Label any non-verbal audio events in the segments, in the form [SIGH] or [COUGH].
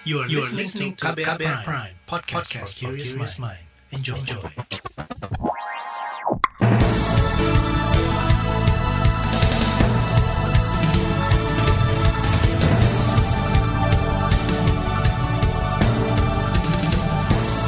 You are, you are listening to KBR, KBR Prime, Prime podcast, podcast for curious mind. Enjoy. Enjoy.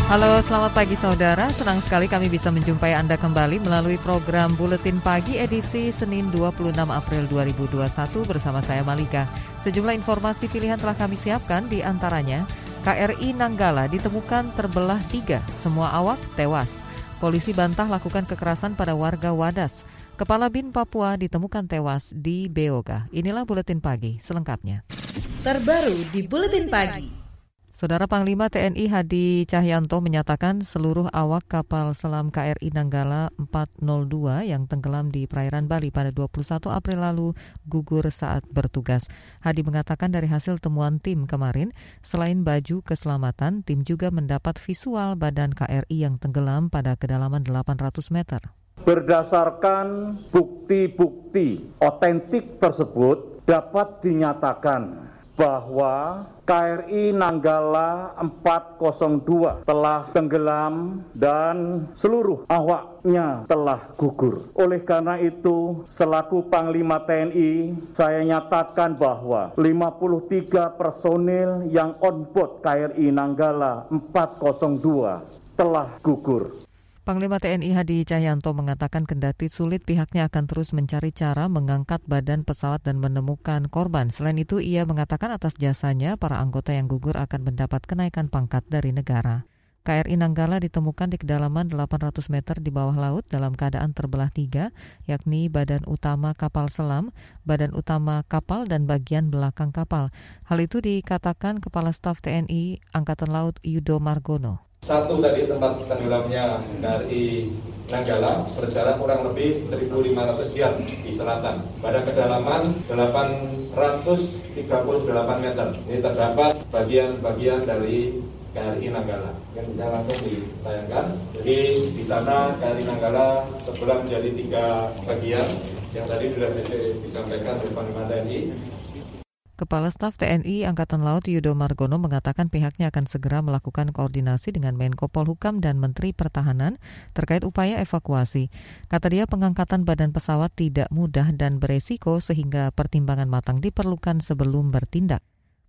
Halo, selamat pagi saudara. Senang sekali kami bisa menjumpai Anda kembali melalui program Buletin Pagi edisi Senin 26 April 2021 bersama saya Malika. Sejumlah informasi pilihan telah kami siapkan di antaranya KRI Nanggala ditemukan terbelah tiga, semua awak tewas. Polisi bantah lakukan kekerasan pada warga Wadas. Kepala BIN Papua ditemukan tewas di Beoga. Inilah Buletin Pagi selengkapnya. Terbaru di Buletin Pagi. Saudara Panglima TNI Hadi Cahyanto menyatakan seluruh awak kapal selam KRI Nanggala 402 yang tenggelam di perairan Bali pada 21 April lalu gugur saat bertugas. Hadi mengatakan dari hasil temuan tim kemarin, selain baju keselamatan, tim juga mendapat visual badan KRI yang tenggelam pada kedalaman 800 meter. Berdasarkan bukti-bukti otentik tersebut dapat dinyatakan bahwa KRI Nanggala 402 telah tenggelam dan seluruh awaknya telah gugur. Oleh karena itu, selaku Panglima TNI, saya nyatakan bahwa 53 personil yang on board KRI Nanggala 402 telah gugur. Panglima TNI Hadi Cahyanto mengatakan kendati sulit pihaknya akan terus mencari cara mengangkat badan pesawat dan menemukan korban. Selain itu, ia mengatakan atas jasanya para anggota yang gugur akan mendapat kenaikan pangkat dari negara. KRI Nanggala ditemukan di kedalaman 800 meter di bawah laut dalam keadaan terbelah tiga, yakni badan utama kapal selam, badan utama kapal, dan bagian belakang kapal. Hal itu dikatakan Kepala Staf TNI Angkatan Laut Yudo Margono. Satu tadi tempat tenggelamnya dari Nanggala berjarak kurang lebih 1.500 yard di selatan pada kedalaman 838 meter. Ini terdapat bagian-bagian dari KRI Nanggala yang bisa langsung ditayangkan. Jadi di sana KRI Nanggala terbelah menjadi tiga bagian yang tadi sudah disampaikan oleh Panglima TNI Kepala Staf TNI Angkatan Laut Yudo Margono mengatakan pihaknya akan segera melakukan koordinasi dengan Menko Polhukam dan Menteri Pertahanan terkait upaya evakuasi. Kata dia pengangkatan badan pesawat tidak mudah dan beresiko sehingga pertimbangan matang diperlukan sebelum bertindak.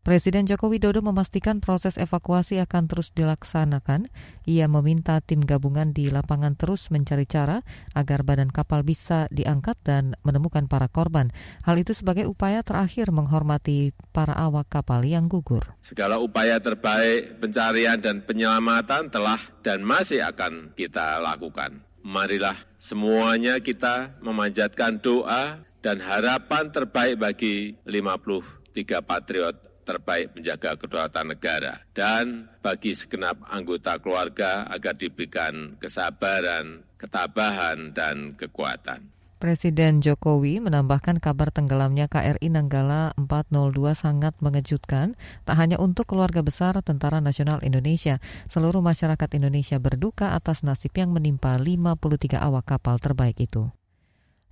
Presiden Joko Widodo memastikan proses evakuasi akan terus dilaksanakan. Ia meminta tim gabungan di lapangan terus mencari cara agar badan kapal bisa diangkat dan menemukan para korban. Hal itu sebagai upaya terakhir menghormati para awak kapal yang gugur. Segala upaya terbaik pencarian dan penyelamatan telah dan masih akan kita lakukan. Marilah semuanya kita memanjatkan doa dan harapan terbaik bagi 53 patriot terbaik menjaga kedaulatan negara dan bagi segenap anggota keluarga agar diberikan kesabaran, ketabahan, dan kekuatan. Presiden Jokowi menambahkan kabar tenggelamnya KRI Nanggala 402 sangat mengejutkan, tak hanya untuk keluarga besar Tentara Nasional Indonesia, seluruh masyarakat Indonesia berduka atas nasib yang menimpa 53 awak kapal terbaik itu.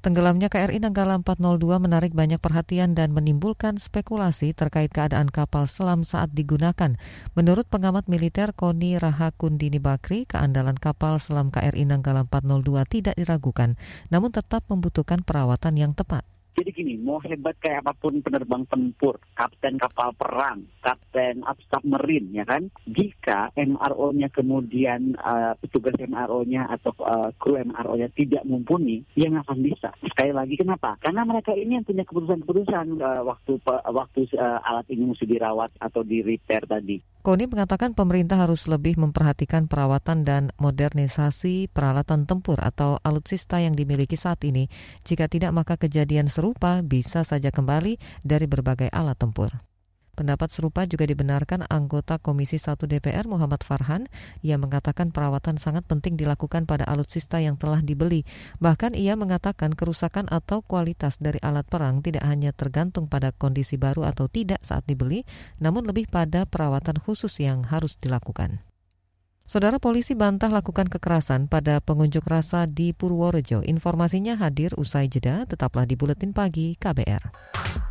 Tenggelamnya KRI Nanggala 402 menarik banyak perhatian dan menimbulkan spekulasi terkait keadaan kapal selam saat digunakan. Menurut pengamat militer Koni Rahakundini Bakri, keandalan kapal selam KRI Nanggala 402 tidak diragukan, namun tetap membutuhkan perawatan yang tepat. Jadi gini, mau hebat kayak apa pun penerbang tempur, kapten kapal perang, kapten submarine, ya kan? Jika MRO-nya kemudian uh, petugas MRO-nya atau uh, kru MRO-nya tidak mumpuni, ya nggak akan bisa. Sekali lagi kenapa? Karena mereka ini yang punya keputusan-keputusan uh, waktu uh, waktu uh, alat ini mesti dirawat atau di repair tadi. Koni mengatakan pemerintah harus lebih memperhatikan perawatan dan modernisasi peralatan tempur atau alutsista yang dimiliki saat ini. Jika tidak, maka kejadian serupa bisa saja kembali dari berbagai alat tempur. Pendapat serupa juga dibenarkan anggota Komisi 1 DPR Muhammad Farhan. Ia mengatakan perawatan sangat penting dilakukan pada alutsista yang telah dibeli. Bahkan ia mengatakan kerusakan atau kualitas dari alat perang tidak hanya tergantung pada kondisi baru atau tidak saat dibeli, namun lebih pada perawatan khusus yang harus dilakukan. Saudara polisi bantah lakukan kekerasan pada pengunjuk rasa di Purworejo. Informasinya hadir usai jeda, tetaplah di Buletin Pagi KBR.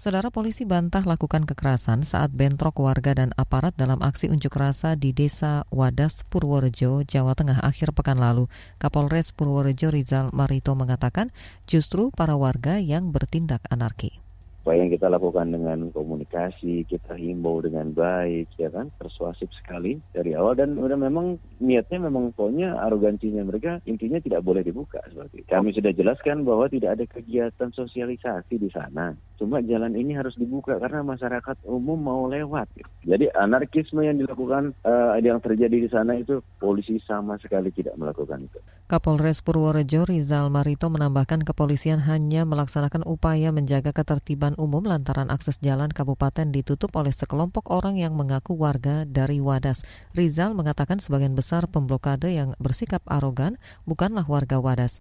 Saudara polisi bantah lakukan kekerasan saat bentrok warga dan aparat dalam aksi unjuk rasa di Desa Wadas, Purworejo, Jawa Tengah akhir pekan lalu. Kapolres Purworejo Rizal Marito mengatakan justru para warga yang bertindak anarki apa yang kita lakukan dengan komunikasi, kita himbau dengan baik, ya kan, persuasif sekali dari awal dan udah memang niatnya memang pokoknya arogansinya mereka intinya tidak boleh dibuka seperti itu. Kami sudah jelaskan bahwa tidak ada kegiatan sosialisasi di sana. Cuma jalan ini harus dibuka karena masyarakat umum mau lewat. Jadi anarkisme yang dilakukan uh, yang terjadi di sana itu polisi sama sekali tidak melakukan itu. Kapolres Purworejo Rizal Marito menambahkan kepolisian hanya melaksanakan upaya menjaga ketertiban umum lantaran akses jalan kabupaten ditutup oleh sekelompok orang yang mengaku warga dari Wadas. Rizal mengatakan sebagian besar pemblokade yang bersikap arogan bukanlah warga Wadas.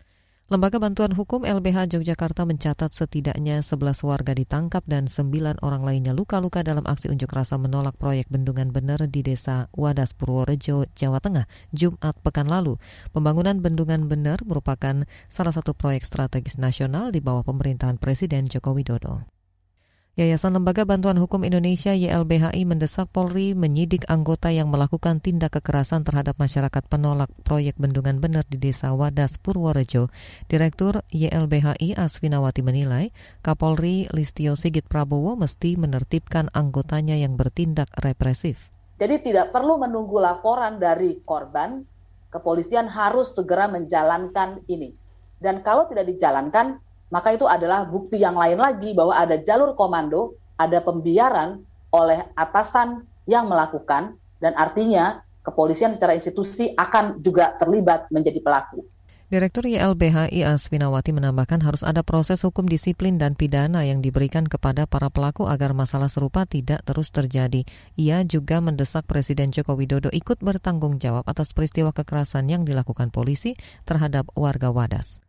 Lembaga Bantuan Hukum LBH Yogyakarta mencatat setidaknya 11 warga ditangkap dan 9 orang lainnya luka-luka dalam aksi unjuk rasa menolak proyek bendungan bener di Desa Wadas Purworejo, Jawa Tengah, Jumat pekan lalu. Pembangunan bendungan bener merupakan salah satu proyek strategis nasional di bawah pemerintahan Presiden Joko Widodo. Yayasan Lembaga Bantuan Hukum Indonesia YLBHI mendesak Polri menyidik anggota yang melakukan tindak kekerasan terhadap masyarakat penolak proyek bendungan bener di Desa Wadas, Purworejo. Direktur YLBHI Aswinawati menilai Kapolri Listio Sigit Prabowo mesti menertibkan anggotanya yang bertindak represif. Jadi tidak perlu menunggu laporan dari korban, kepolisian harus segera menjalankan ini. Dan kalau tidak dijalankan, maka itu adalah bukti yang lain lagi bahwa ada jalur komando, ada pembiaran oleh atasan yang melakukan dan artinya kepolisian secara institusi akan juga terlibat menjadi pelaku. Direktur YLBHI Aswinawati menambahkan harus ada proses hukum disiplin dan pidana yang diberikan kepada para pelaku agar masalah serupa tidak terus terjadi. Ia juga mendesak Presiden Joko Widodo ikut bertanggung jawab atas peristiwa kekerasan yang dilakukan polisi terhadap warga Wadas.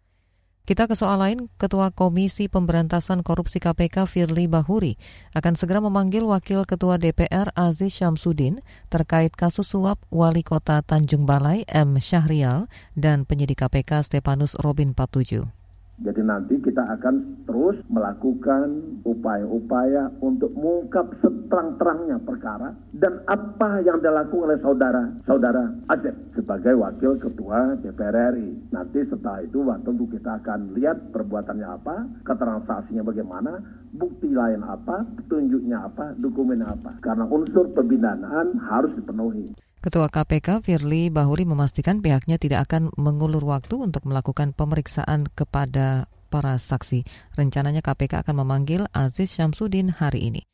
Kita ke soal lain, Ketua Komisi Pemberantasan Korupsi KPK Firly Bahuri akan segera memanggil Wakil Ketua DPR Aziz Syamsuddin terkait kasus suap Wali Kota Tanjung Balai M. Syahrial dan penyidik KPK Stepanus Robin Patuju. Jadi nanti kita akan terus melakukan upaya-upaya untuk mengungkap seterang-terangnya perkara dan apa yang dilakukan oleh saudara-saudara Aceh sebagai wakil ketua DPR RI. Nanti setelah itu tentu kita akan lihat perbuatannya apa, keterangan saksinya bagaimana, bukti lain apa, petunjuknya apa, dokumennya apa. Karena unsur pembinaan harus dipenuhi. Ketua KPK Firly Bahuri memastikan pihaknya tidak akan mengulur waktu untuk melakukan pemeriksaan kepada para saksi. Rencananya KPK akan memanggil Aziz Syamsuddin hari ini.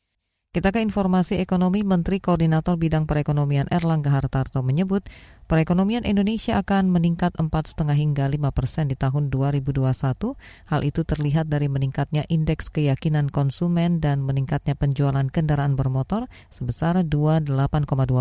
Kita ke informasi ekonomi, Menteri Koordinator Bidang Perekonomian Erlangga Hartarto menyebut perekonomian Indonesia akan meningkat 4,5 hingga 5 persen di tahun 2021. Hal itu terlihat dari meningkatnya indeks keyakinan konsumen dan meningkatnya penjualan kendaraan bermotor sebesar 28,2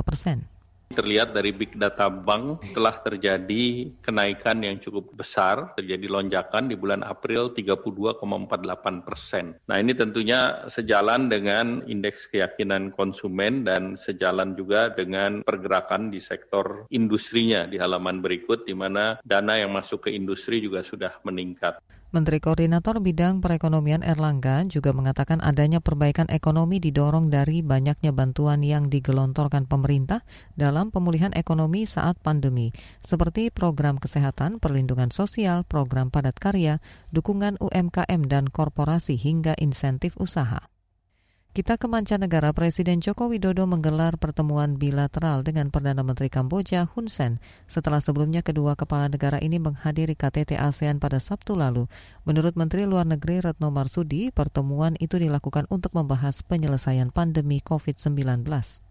persen. Terlihat dari Big Data Bank telah terjadi kenaikan yang cukup besar, terjadi lonjakan di bulan April 32,48 persen. Nah ini tentunya sejalan dengan indeks keyakinan konsumen dan sejalan juga dengan pergerakan di sektor industrinya di halaman berikut, di mana dana yang masuk ke industri juga sudah meningkat. Menteri Koordinator Bidang Perekonomian Erlangga juga mengatakan adanya perbaikan ekonomi didorong dari banyaknya bantuan yang digelontorkan pemerintah dalam pemulihan ekonomi saat pandemi, seperti program kesehatan, perlindungan sosial, program padat karya, dukungan UMKM dan korporasi hingga insentif usaha. Kita ke mancanegara, Presiden Joko Widodo menggelar pertemuan bilateral dengan Perdana Menteri Kamboja Hun Sen setelah sebelumnya kedua kepala negara ini menghadiri KTT ASEAN pada Sabtu lalu. Menurut Menteri Luar Negeri Retno Marsudi, pertemuan itu dilakukan untuk membahas penyelesaian pandemi COVID-19.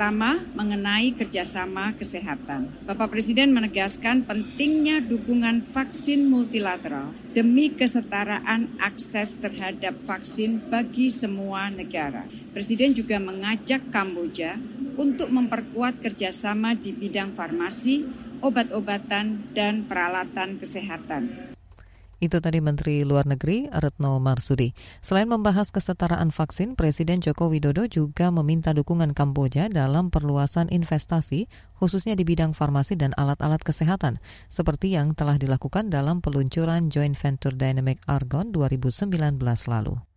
Pertama, mengenai kerjasama kesehatan. Bapak Presiden menegaskan pentingnya dukungan vaksin multilateral demi kesetaraan akses terhadap vaksin bagi semua negara. Presiden juga mengajak Kamboja untuk memperkuat kerjasama di bidang farmasi, obat-obatan, dan peralatan kesehatan. Itu tadi Menteri Luar Negeri Retno Marsudi. Selain membahas kesetaraan vaksin, Presiden Joko Widodo juga meminta dukungan Kamboja dalam perluasan investasi, khususnya di bidang farmasi dan alat-alat kesehatan, seperti yang telah dilakukan dalam peluncuran Joint Venture Dynamic Argon 2019 lalu.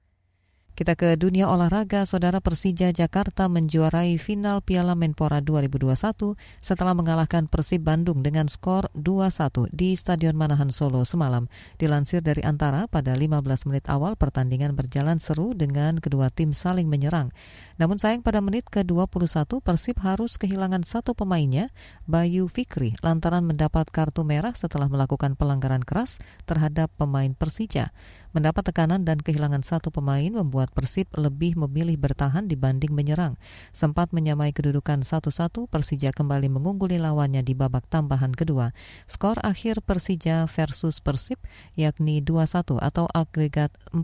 Kita ke dunia olahraga, Saudara Persija Jakarta menjuarai final Piala Menpora 2021 setelah mengalahkan Persib Bandung dengan skor 2-1 di Stadion Manahan Solo semalam. Dilansir dari Antara, pada 15 menit awal pertandingan berjalan seru dengan kedua tim saling menyerang. Namun sayang pada menit ke-21 Persib harus kehilangan satu pemainnya, Bayu Fikri, lantaran mendapat kartu merah setelah melakukan pelanggaran keras terhadap pemain Persija. Mendapat tekanan dan kehilangan satu pemain membuat Persib lebih memilih bertahan dibanding menyerang. Sempat menyamai kedudukan 1-1, Persija kembali mengungguli lawannya di babak tambahan kedua. Skor akhir Persija versus Persib yakni 2-1 atau agregat 4-1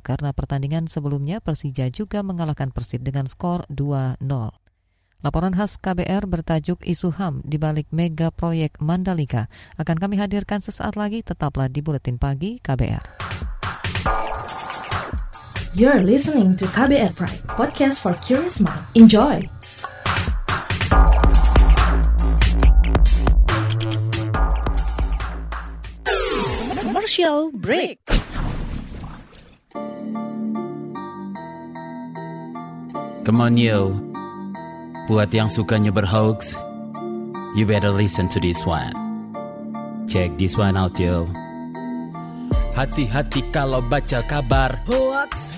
karena pertandingan sebelumnya Persija juga mengalahkan Persib dengan skor 2-0. Laporan khas KBR bertajuk Isu HAM di balik mega proyek Mandalika akan kami hadirkan sesaat lagi tetaplah di Buletin Pagi KBR. You're listening to KBR Pride, podcast for curious mind. Enjoy! Commercial break. Come on yo, buat yang sukanya berhoax, you better listen to this one. Check this one out yo. Hati-hati kalau baca kabar Hoax,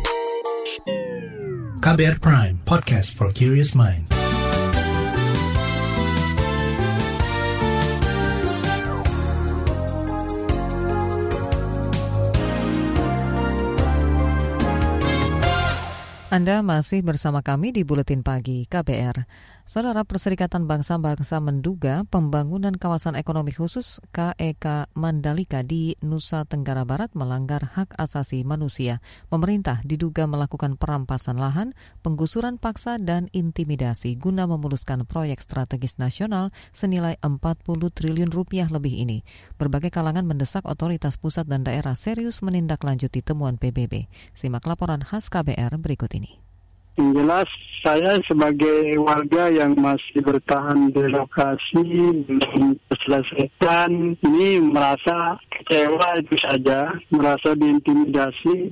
KBR Prime, podcast for curious mind. Anda masih bersama kami di Buletin Pagi KBR. Saudara Perserikatan Bangsa-Bangsa menduga pembangunan kawasan ekonomi khusus KEK Mandalika di Nusa Tenggara Barat melanggar hak asasi manusia. Pemerintah diduga melakukan perampasan lahan, penggusuran paksa, dan intimidasi guna memuluskan proyek strategis nasional senilai 40 triliun rupiah lebih ini. Berbagai kalangan mendesak otoritas pusat dan daerah serius menindaklanjuti temuan PBB. Simak laporan khas KBR berikut ini. Yang jelas saya sebagai warga yang masih bertahan di lokasi belum terselesaikan ini merasa kecewa itu saja, merasa diintimidasi.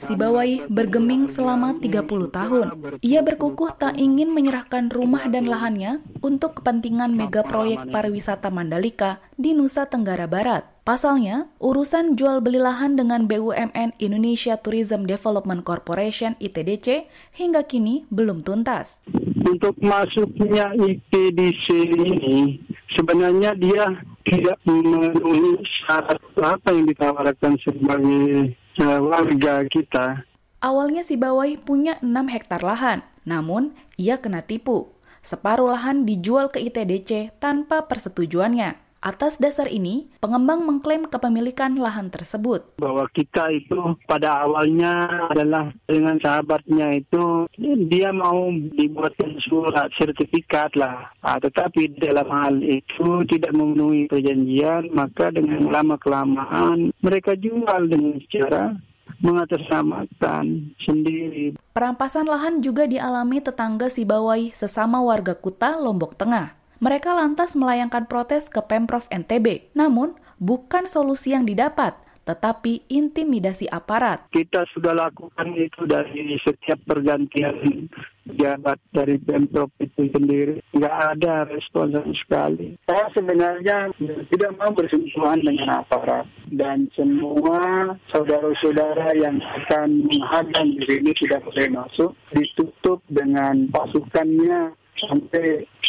Sibawai bergeming selama 30 tahun. Ia berkukuh tak ingin menyerahkan rumah dan lahannya untuk kepentingan mega proyek pariwisata Mandalika di Nusa Tenggara Barat. Pasalnya, urusan jual beli lahan dengan BUMN Indonesia Tourism Development Corporation ITDC hingga kini belum tuntas. Untuk masuknya ITDC ini sebenarnya dia tidak memenuhi syarat apa yang ditawarkan sebagai warga kita. Awalnya Sibawai punya 6 hektar lahan, namun ia kena tipu. Separuh lahan dijual ke ITDC tanpa persetujuannya. Atas dasar ini, pengembang mengklaim kepemilikan lahan tersebut. Bahwa kita itu pada awalnya adalah dengan sahabatnya itu dia mau dibuatkan surat sertifikat lah. Ah, tetapi dalam hal itu tidak memenuhi perjanjian, maka dengan lama-kelamaan mereka jual dengan cara mengatasnamakan sendiri. Perampasan lahan juga dialami tetangga Sibawai sesama warga Kuta, Lombok Tengah. Mereka lantas melayangkan protes ke Pemprov NTB. Namun, bukan solusi yang didapat, tetapi intimidasi aparat. Kita sudah lakukan itu dari setiap pergantian jabat dari Pemprov itu sendiri. Nggak ada respon sama sekali. Saya sebenarnya tidak mau bersentuhan dengan aparat. Dan semua saudara-saudara yang akan menghadang di sini tidak boleh masuk. Ditutup dengan pasukannya sampai 700-an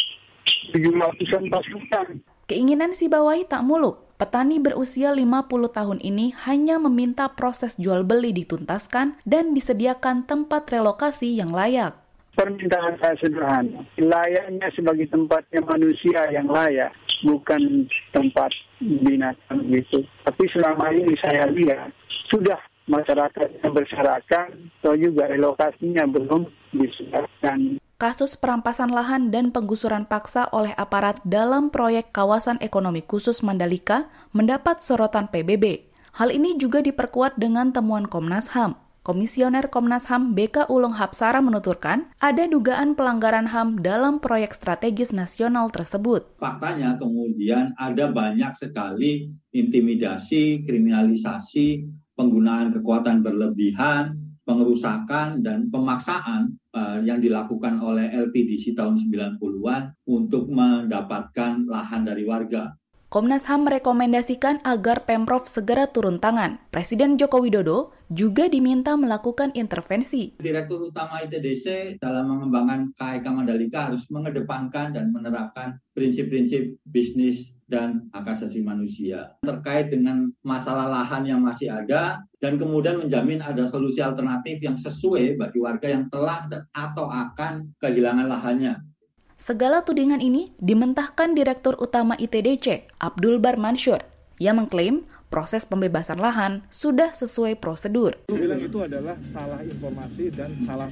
pasukan. Keinginan si Bawai tak muluk. Petani berusia 50 tahun ini hanya meminta proses jual beli dituntaskan dan disediakan tempat relokasi yang layak. Permintaan saya sederhana, layaknya sebagai tempatnya manusia yang layak, bukan tempat binatang gitu. Tapi selama ini saya lihat sudah masyarakat yang bersyaratkan atau juga relokasinya belum disediakan. Kasus perampasan lahan dan penggusuran paksa oleh aparat dalam proyek kawasan ekonomi khusus Mandalika mendapat sorotan PBB. Hal ini juga diperkuat dengan temuan Komnas HAM. Komisioner Komnas HAM BK Ulung Hapsara menuturkan ada dugaan pelanggaran HAM dalam proyek strategis nasional tersebut. Faktanya kemudian ada banyak sekali intimidasi, kriminalisasi, penggunaan kekuatan berlebihan, pengerusakan dan pemaksaan uh, yang dilakukan oleh LTDC tahun 90-an untuk mendapatkan lahan dari warga. Komnas HAM merekomendasikan agar Pemprov segera turun tangan. Presiden Joko Widodo juga diminta melakukan intervensi. Direktur Utama ITDC dalam mengembangkan KIK Mandalika harus mengedepankan dan menerapkan prinsip-prinsip bisnis dan hak asasi manusia terkait dengan masalah lahan yang masih ada dan kemudian menjamin ada solusi alternatif yang sesuai bagi warga yang telah atau akan kehilangan lahannya. Segala tudingan ini dimentahkan Direktur Utama ITDC, Abdul Bar Mansur. Ia mengklaim proses pembebasan lahan sudah sesuai prosedur. Bilang itu adalah salah informasi dan salah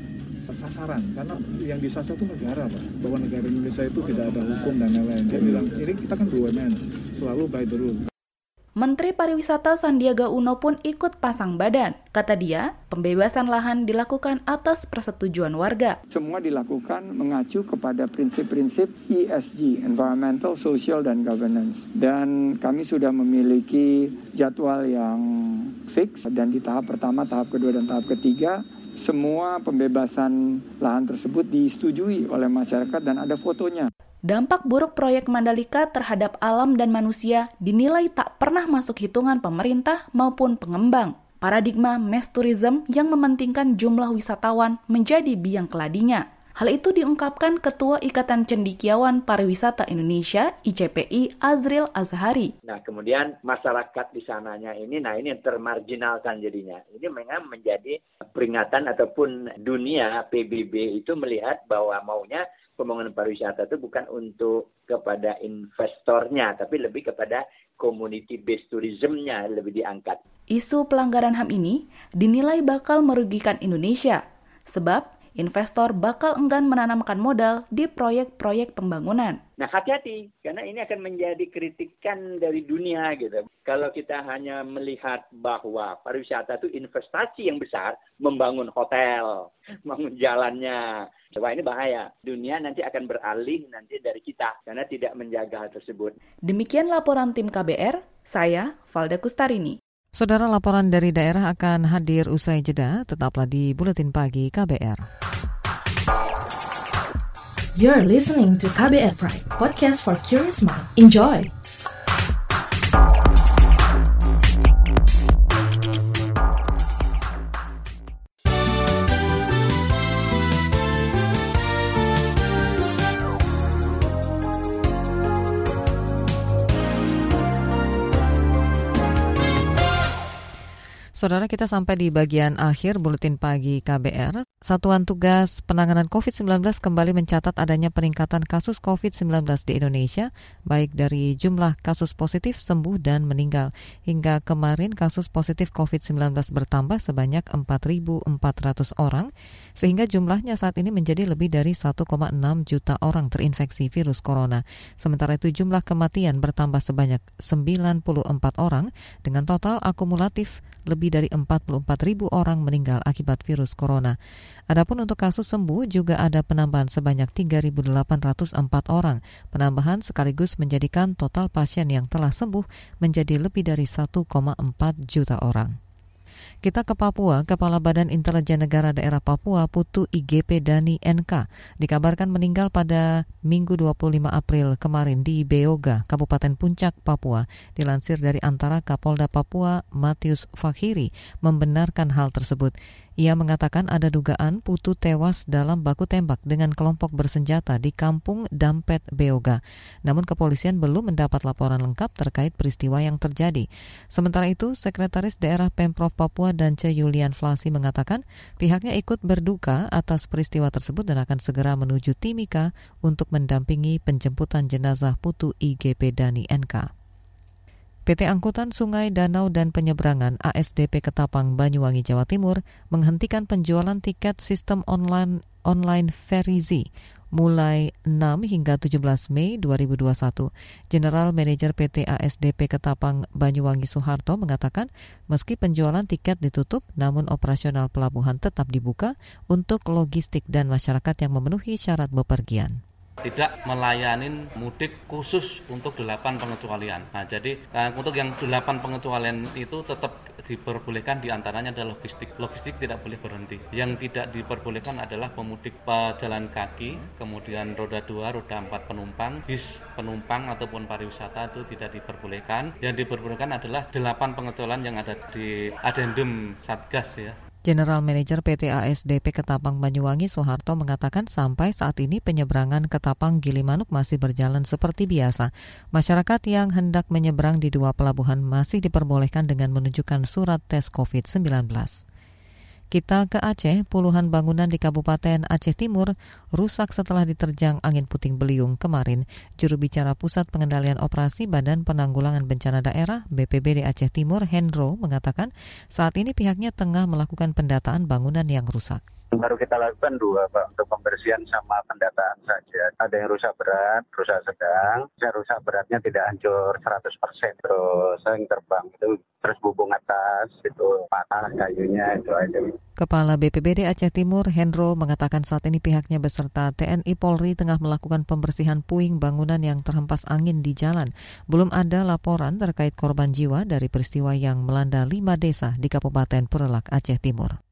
sasaran. Karena yang disasar itu negara pak. Bahwa negara Indonesia itu tidak ada hukum dan lain-lain. Dia bilang ini kita kan BUMN selalu by the rule Menteri Pariwisata Sandiaga Uno pun ikut pasang badan. Kata dia, pembebasan lahan dilakukan atas persetujuan warga. Semua dilakukan mengacu kepada prinsip-prinsip ESG, Environmental, Social, dan Governance. Dan kami sudah memiliki jadwal yang fix dan di tahap pertama, tahap kedua, dan tahap ketiga semua pembebasan lahan tersebut disetujui oleh masyarakat dan ada fotonya. Dampak buruk proyek Mandalika terhadap alam dan manusia dinilai tak pernah masuk hitungan pemerintah maupun pengembang. Paradigma mass tourism yang mementingkan jumlah wisatawan menjadi biang keladinya. Hal itu diungkapkan Ketua Ikatan Cendikiawan Pariwisata Indonesia ICPI Azril Azhari. Nah kemudian masyarakat di sananya ini, nah ini yang termarginalkan jadinya. Ini memang menjadi peringatan ataupun dunia PBB itu melihat bahwa maunya pembangunan pariwisata itu bukan untuk kepada investornya, tapi lebih kepada community based tourismnya lebih diangkat. Isu pelanggaran HAM ini dinilai bakal merugikan Indonesia, sebab investor bakal enggan menanamkan modal di proyek-proyek pembangunan. Nah hati-hati, karena ini akan menjadi kritikan dari dunia gitu. Kalau kita hanya melihat bahwa pariwisata itu investasi yang besar, membangun hotel, [LAUGHS] membangun jalannya, Wah ini bahaya. Dunia nanti akan beralih nanti dari kita karena tidak menjaga hal tersebut. Demikian laporan tim KBR, saya Valda Kustarini. Saudara laporan dari daerah akan hadir usai jeda, tetaplah di Buletin Pagi KBR. You're listening to KBR Pride, podcast for curious mind. Enjoy! Saudara kita sampai di bagian akhir buletin pagi KBR. Satuan Tugas Penanganan COVID-19 kembali mencatat adanya peningkatan kasus COVID-19 di Indonesia, baik dari jumlah kasus positif, sembuh, dan meninggal. Hingga kemarin kasus positif COVID-19 bertambah sebanyak 4.400 orang, sehingga jumlahnya saat ini menjadi lebih dari 1,6 juta orang terinfeksi virus corona. Sementara itu jumlah kematian bertambah sebanyak 94 orang, dengan total akumulatif lebih dari 44 ribu orang meninggal akibat virus corona. Adapun untuk kasus sembuh juga ada penambahan sebanyak 3.804 orang. Penambahan sekaligus menjadikan total pasien yang telah sembuh menjadi lebih dari 1,4 juta orang. Kita ke Papua, Kepala Badan Intelijen Negara Daerah Papua Putu IGP Dani NK dikabarkan meninggal pada Minggu 25 April kemarin di Beoga, Kabupaten Puncak, Papua. Dilansir dari antara Kapolda Papua Matius Fakhiri membenarkan hal tersebut. Ia mengatakan ada dugaan Putu tewas dalam baku tembak dengan kelompok bersenjata di kampung Dampet, Beoga. Namun kepolisian belum mendapat laporan lengkap terkait peristiwa yang terjadi. Sementara itu, Sekretaris Daerah Pemprov Papua dan Ce Yulian Flasi mengatakan pihaknya ikut berduka atas peristiwa tersebut dan akan segera menuju Timika untuk mendampingi penjemputan jenazah Putu IGP Dani NK. PT Angkutan Sungai Danau dan Penyeberangan ASDP Ketapang Banyuwangi Jawa Timur menghentikan penjualan tiket sistem online online Ferizi mulai 6 hingga 17 Mei 2021. General Manager PT ASDP Ketapang Banyuwangi Soeharto mengatakan meski penjualan tiket ditutup namun operasional pelabuhan tetap dibuka untuk logistik dan masyarakat yang memenuhi syarat bepergian tidak melayani mudik khusus untuk delapan pengecualian. Nah, jadi uh, untuk yang delapan pengecualian itu tetap diperbolehkan di antaranya adalah logistik. Logistik tidak boleh berhenti. Yang tidak diperbolehkan adalah pemudik pejalan kaki, kemudian roda dua, roda empat penumpang, bis penumpang ataupun pariwisata itu tidak diperbolehkan. Yang diperbolehkan adalah delapan pengecualian yang ada di adendum Satgas ya. General Manager PT ASDP Ketapang Banyuwangi Soeharto mengatakan sampai saat ini penyeberangan Ketapang Gilimanuk masih berjalan seperti biasa. Masyarakat yang hendak menyeberang di dua pelabuhan masih diperbolehkan dengan menunjukkan surat tes COVID-19. Kita ke Aceh, puluhan bangunan di Kabupaten Aceh Timur rusak setelah diterjang angin puting beliung kemarin. Juru bicara Pusat Pengendalian Operasi Badan Penanggulangan Bencana Daerah BPBD Aceh Timur, Hendro, mengatakan saat ini pihaknya tengah melakukan pendataan bangunan yang rusak baru kita lakukan dua Pak untuk pembersihan sama pendataan saja. Ada yang rusak berat, rusak sedang. Yang rusak beratnya tidak hancur 100%. Terus yang terbang itu terus bubung atas itu patah kayunya itu aja. Kepala BPBD Aceh Timur Hendro mengatakan saat ini pihaknya beserta TNI Polri tengah melakukan pembersihan puing bangunan yang terhempas angin di jalan. Belum ada laporan terkait korban jiwa dari peristiwa yang melanda lima desa di Kabupaten Purelak Aceh Timur.